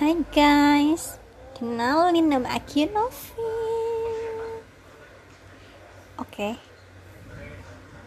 Hai guys, kenalin nama aku Novi. Oke,